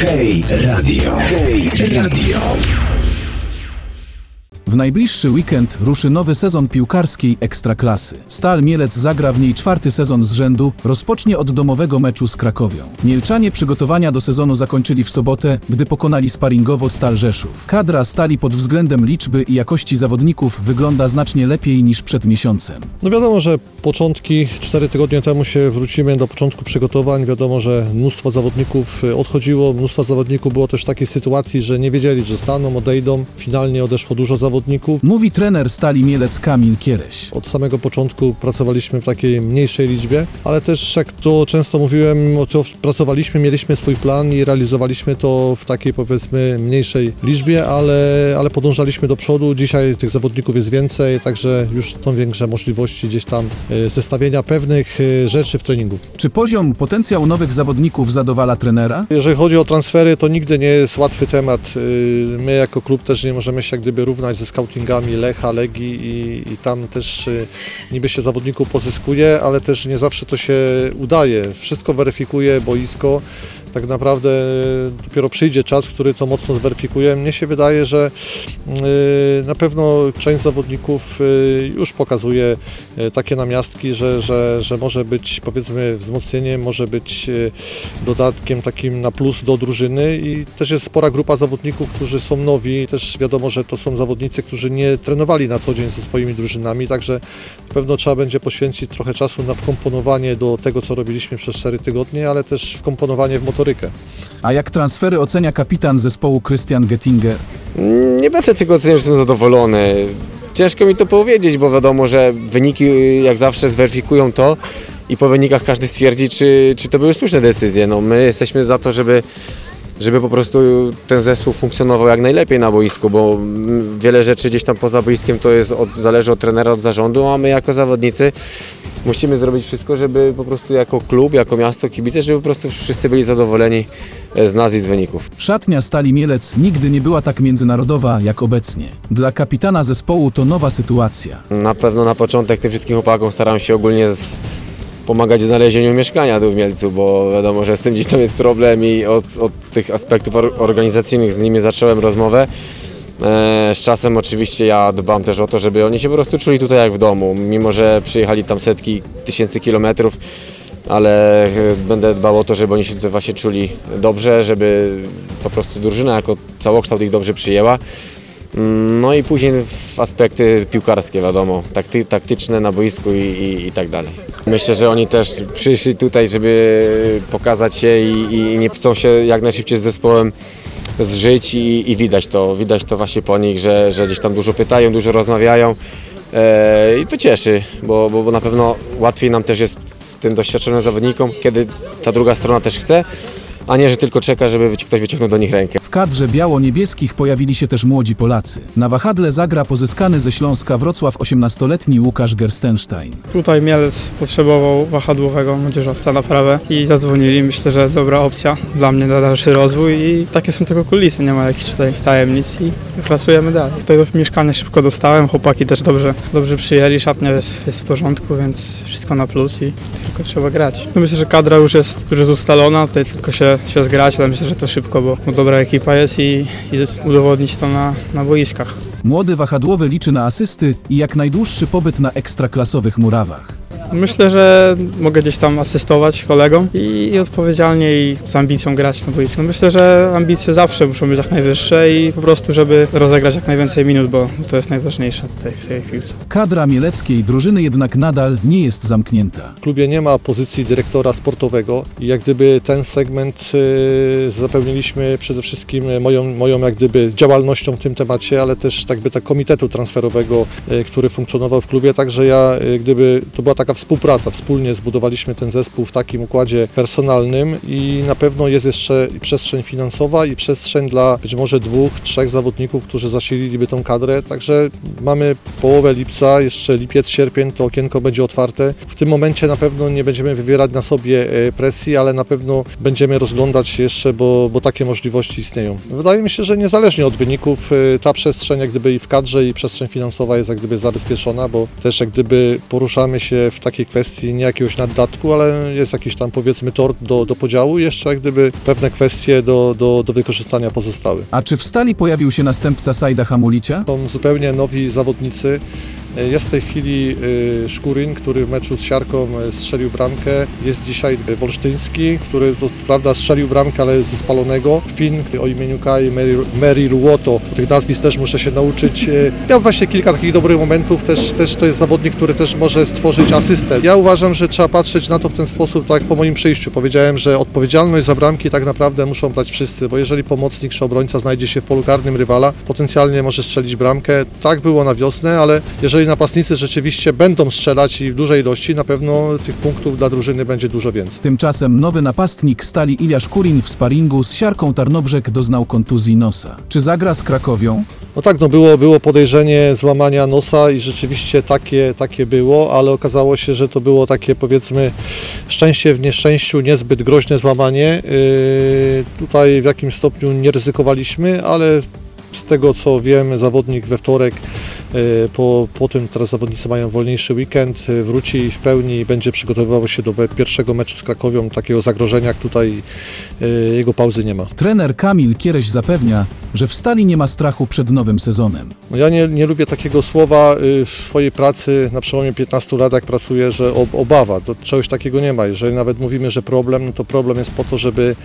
Hej Radio. Hej Radio. W najbliższy weekend ruszy nowy sezon piłkarskiej Ekstraklasy. Stal Mielec zagra w niej czwarty sezon z rzędu, rozpocznie od domowego meczu z Krakowią. Mielczanie przygotowania do sezonu zakończyli w sobotę, gdy pokonali sparingowo Stal Rzeszów. Kadra Stali pod względem liczby i jakości zawodników wygląda znacznie lepiej niż przed miesiącem. No wiadomo, że początki, cztery tygodnie temu się wrócimy do początku przygotowań. Wiadomo, że mnóstwo zawodników y, odchodziło, mnóstwo zawodników było też w takiej sytuacji, że nie wiedzieli, że staną, odejdą. Finalnie odeszło dużo zawodników. Mówi trener Stali Mielec Kamil Kiereś. Od samego początku pracowaliśmy w takiej mniejszej liczbie, ale też jak to często mówiłem, pracowaliśmy, mieliśmy swój plan i realizowaliśmy to w takiej powiedzmy mniejszej liczbie, ale, ale podążaliśmy do przodu. Dzisiaj tych zawodników jest więcej, także już są większe możliwości gdzieś tam e, zestawienia pewnych e, rzeczy w treningu. Czy poziom, potencjał nowych zawodników zadowala trenera? Jeżeli chodzi o transfery, to nigdy nie jest łatwy temat. Y, My jako klub też nie możemy się jak gdyby równać ze scoutingami Lecha, Legii i, i tam też y, niby się zawodników pozyskuje, ale też nie zawsze to się udaje. Wszystko weryfikuje boisko. Tak naprawdę dopiero przyjdzie czas, który to mocno zweryfikuje. Mnie się wydaje, że y, na pewno część zawodników y, już pokazuje takie namiastki, że, że, że może być powiedzmy wzmocnieniem, może być dodatkiem takim na plus do drużyny i też jest spora grupa zawodników, którzy są nowi. Też wiadomo, że to są zawodnicy, którzy nie trenowali na co dzień ze swoimi drużynami, także na pewno trzeba będzie poświęcić trochę czasu na wkomponowanie do tego, co robiliśmy przez 4 tygodnie, ale też wkomponowanie w motorykę. A jak transfery ocenia kapitan zespołu Christian Gettinger? Nie będę tego oceniał, że jestem zadowolony. Ciężko mi to powiedzieć, bo wiadomo, że wyniki y, jak zawsze zweryfikują to i po wynikach każdy stwierdzi, czy, czy to były słuszne decyzje. No, my jesteśmy za to, żeby, żeby po prostu ten zespół funkcjonował jak najlepiej na boisku, bo wiele rzeczy gdzieś tam poza boiskiem to jest od, zależy od trenera, od zarządu, a my jako zawodnicy musimy zrobić wszystko, żeby po prostu jako klub, jako miasto, kibice, żeby po prostu wszyscy byli zadowoleni e, z nas i z wyników. Szatnia Stali Mielec nigdy nie była tak międzynarodowa jak obecnie. Dla kapitana zespołu to nowa sytuacja. Na pewno na początek tym wszystkim chłopakom staram się ogólnie z, pomagać w znalezieniu mieszkania tu w Mielcu, bo wiadomo, że z tym gdzieś tam jest problem i od, od tych aspektów or, organizacyjnych z nimi zacząłem rozmowę. E, z czasem oczywiście ja dbam też o to, żeby oni się po prostu czuli tutaj jak w domu, mimo że przyjechali tam setki tysięcy kilometrów, ale e, będę dbał o to, żeby oni się tutaj właśnie czuli dobrze, żeby po prostu drużyna jako całokształt ich dobrze przyjęła. No i później w aspekty piłkarskie, wiadomo, takty, taktyczne na boisku i, i, i tak dalej. Myślę, że oni też przyszli tutaj, żeby pokazać się i, i nie chcą się jak najszybciej z zespołem zżyć i, i widać to, widać to właśnie po nich, że, że gdzieś tam dużo pytają, dużo rozmawiają e, i to cieszy, bo, bo, bo na pewno łatwiej nam też jest tym doświadczonym zawodnikom, kiedy ta druga strona też chce, a nie, że tylko czeka, żeby ktoś wyciągnął do nich rękę. W kadrze biało-niebieskich pojawili się też młodzi Polacy. Na wahadle zagra pozyskany ze Śląska Wrocław 18-letni Łukasz Gerstenstein. Tutaj Mielec potrzebował wahadłowego młodzieżowca na prawę i zadzwonili. Myślę, że dobra opcja dla mnie na dalszy rozwój i takie są tylko kulisy, nie ma jakichś tutaj tajemnic i pracujemy dalej. Tutaj do mieszkania szybko dostałem, chłopaki też dobrze, dobrze przyjęli, szatnia jest, jest w porządku, więc wszystko na plus i tylko trzeba grać. No myślę, że kadra już jest, już jest ustalona, tutaj tylko się, się zgrać, ale myślę, że to szybko, bo, bo dobra ekipa jest i, i udowodnić to na, na boiskach. Młody wahadłowy liczy na asysty i jak najdłuższy pobyt na ekstraklasowych murawach. Myślę, że mogę gdzieś tam asystować kolegom i, i odpowiedzialnie i z ambicją grać na boisku. Myślę, że ambicje zawsze muszą być jak najwyższe i po prostu, żeby rozegrać jak najwięcej minut, bo to jest najważniejsze tutaj w tej piłce. Kadra mieleckiej drużyny jednak nadal nie jest zamknięta. W klubie nie ma pozycji dyrektora sportowego i jak gdyby ten segment y, zapełniliśmy przede wszystkim moją, moją jak gdyby działalnością w tym temacie, ale też tak by tak komitetu transferowego, y, który funkcjonował w klubie, także ja y, gdyby to była taka współpraca, wspólnie zbudowaliśmy ten zespół w takim układzie personalnym i na pewno jest jeszcze przestrzeń finansowa i przestrzeń dla być może dwóch, trzech zawodników, którzy zasililiby tą kadrę, także mamy połowę lipca, jeszcze lipiec, sierpień, to okienko będzie otwarte. W tym momencie na pewno nie będziemy wywierać na sobie e, presji, ale na pewno będziemy rozglądać się jeszcze, bo, bo takie możliwości istnieją. Wydaje mi się, że niezależnie od wyników e, ta przestrzeń jak gdyby i w kadrze i przestrzeń finansowa jest jak gdyby zabezpieczona, bo też jak gdyby poruszamy się w takiej kwestii nie jakiegoś naddatku, ale jest jakiś tam powiedzmy tort do, do podziału jeszcze jak gdyby pewne kwestie do, do, do wykorzystania pozostały. A czy w stali pojawił się następca Sajda Hamulicia? Są zupełnie nowi zawodnicy. Jest w tej chwili y, Szkurin, który w meczu z Siarką y, strzelił bramkę. Jest dzisiaj Wolsztyński, który to prawda strzelił bramkę, ale ze spalonego. Fin o imieniu Kai Mary, Mary Ruoto. Tych nazwisk też muszę się nauczyć. Miał właśnie kilka takich dobrych momentów. Też, też to jest zawodnik, który też może stworzyć asystę. Ja uważam, że trzeba patrzeć na to w ten sposób, tak jak po moim przyjściu. Powiedziałem, że odpowiedzialność za bramki tak naprawdę muszą brać wszyscy, bo jeżeli pomocnik czy obrońca znajdzie się w polu karnym rywala, potencjalnie może strzelić bramkę. Tak było na wiosnę, ale jeżeli napastnicy rzeczywiście będą strzelać i w dużej ilości, na pewno tych punktów dla drużyny będzie dużo więcej. Tymczasem nowy napastnik stali Iliasz Kurin w sparingu z Siarką Tarnobrzeg doznał kontuzji nosa. Czy zagra z Krakowią? No tak, no było, było podejrzenie złamania nosa i rzeczywiście takie, takie było, ale okazało się, że to było takie powiedzmy szczęście w nieszczęściu, niezbyt groźne złamanie. Yy, tutaj w jakimś stopniu nie ryzykowaliśmy, ale z tego co wiem, zawodnik we wtorek, Y, po, po tym teraz zawodnicy mają wolniejszy weekend, y, wróci w pełni i będzie przygotowywał się do pierwszego meczu z Krakowią, takiego zagrożenia jak tutaj y, jego pauzy nie ma. Trener Kamil Kiereś zapewnia, że w Stali nie ma strachu przed nowym sezonem. Ja nie, nie lubię takiego słowa w swojej pracy na przełomie 15 lat, jak pracuję, że obawa, to czegoś takiego nie ma. Jeżeli nawet mówimy, że problem, no to problem jest po to, żeby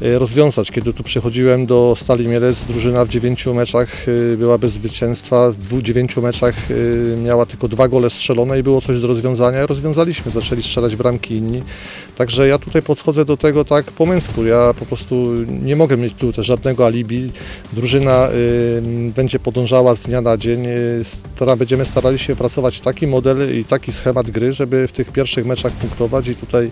rozwiązać. Kiedy tu przychodziłem do Stali Mielec, drużyna w 9 meczach była bez zwycięstwa, w 9 pięciu meczach y, miała tylko dwa gole strzelone i było coś do rozwiązania. Rozwiązaliśmy, zaczęli strzelać bramki inni. Także ja tutaj podchodzę do tego tak po męsku. Ja po prostu nie mogę mieć tu też żadnego alibi. Drużyna y, będzie podążała z dnia na dzień. Y, będziemy starali się pracować taki model i taki schemat gry, żeby w tych pierwszych meczach punktować i tutaj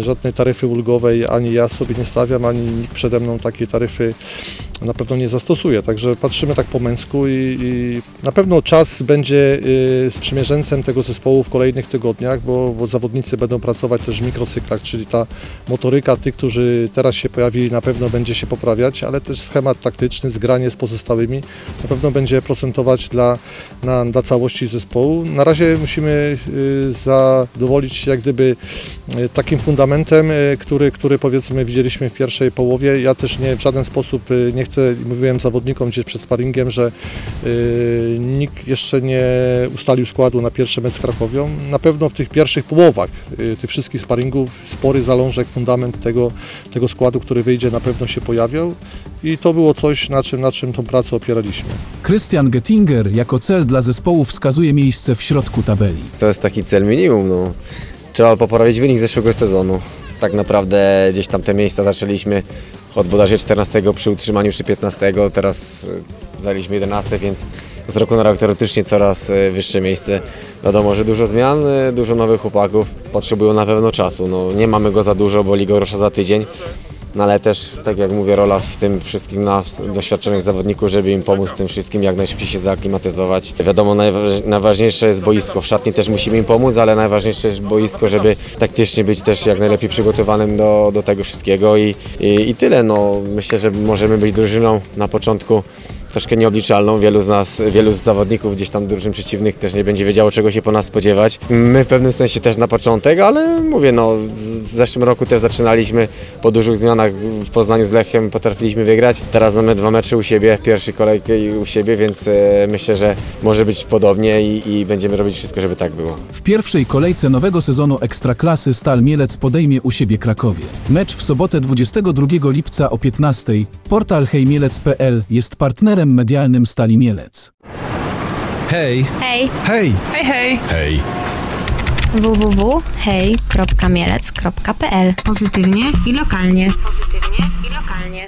żadnej taryfy ulgowej ani ja sobie nie stawiam, ani nikt przede mną takiej taryfy na pewno nie zastosuje. Także patrzymy tak po męsku i, i na pewno czas będzie y, sprzymierzeńcem tego zespołu w kolejnych tygodniach, bo, bo zawodnicy będą pracować też w mikrocyklach, czyli ta motoryka tych, którzy teraz się pojawili, na pewno będzie się poprawiać, ale też schemat taktyczny, zgranie z pozostałymi na pewno będzie procentować dla, na, dla całości zespołu. Na razie musimy y, zadowolić się jak gdyby y, takim fundamentem, który, który powiedzmy widzieliśmy w pierwszej połowie. Ja też nie w żaden sposób nie chcę, mówiłem zawodnikom gdzieś przed sparingiem, że nikt jeszcze nie ustalił składu na pierwszy mecz z Krakowią. Na pewno w tych pierwszych połowach y, tych wszystkich sparingów spory zalążek, fundament tego, tego składu, który wyjdzie na pewno się pojawiał i to było coś, na czym, na czym tą pracę opieraliśmy. Christian Gettinger jako cel dla zespołu wskazuje miejsce w środku tabeli. To jest taki cel minimum, no. Trzeba poprawić wynik zeszłego sezonu. Tak naprawdę gdzieś tam te miejsca zaczęliśmy od bodajże 14 przy utrzymaniu czy 15, teraz y, zajęliśmy 11, więc z roku na rok teoretycznie coraz y, wyższe miejsce. Wiadomo, że dużo zmian, y, dużo nowych chłopaków, potrzebują na pewno czasu. No, nie mamy go za dużo, bo liga rusza za tydzień. No ale też, tak jak mówię, rola w tym wszystkich nas, doświadczonych zawodników, żeby im pomóc tym wszystkim, jak najszybciej się zaaklimatyzować. Wiadomo, najważ, najważniejsze jest boisko. W szatni też musimy im pomóc, ale najważniejsze jest boisko, żeby taktycznie być też jak najlepiej przygotowanym do, do tego wszystkiego i, i, i tyle. No, myślę, że możemy być drużyną na początku troszkę nieobliczalną. Wielu z nas, wielu z zawodników gdzieś tam drużyn przeciwnych też nie będzie wiedziało, czego się po nas spodziewać. My w pewnym sensie też na początek, ale mówię, no w zeszłym roku też zaczynaliśmy po dużych zmianach w Poznaniu z Lechem, potrafiliśmy wygrać. Teraz mamy dwa mecze u siebie, pierwszy kolejkę i u siebie, więc e, myślę, że może być podobnie i, i będziemy robić wszystko, żeby tak było. W pierwszej kolejce nowego sezonu Ekstraklasy Stal Mielec podejmie u siebie Krakowie. Mecz w sobotę 22 lipca o 15. Portal hejmielec.pl jest partnerem medialnym Stali Mielec. Hej, Hej, hej, Hej, hej! hej. www.hej.mielec.pl Pozytywnie i lokalnie. Pozytywnie i lokalnie.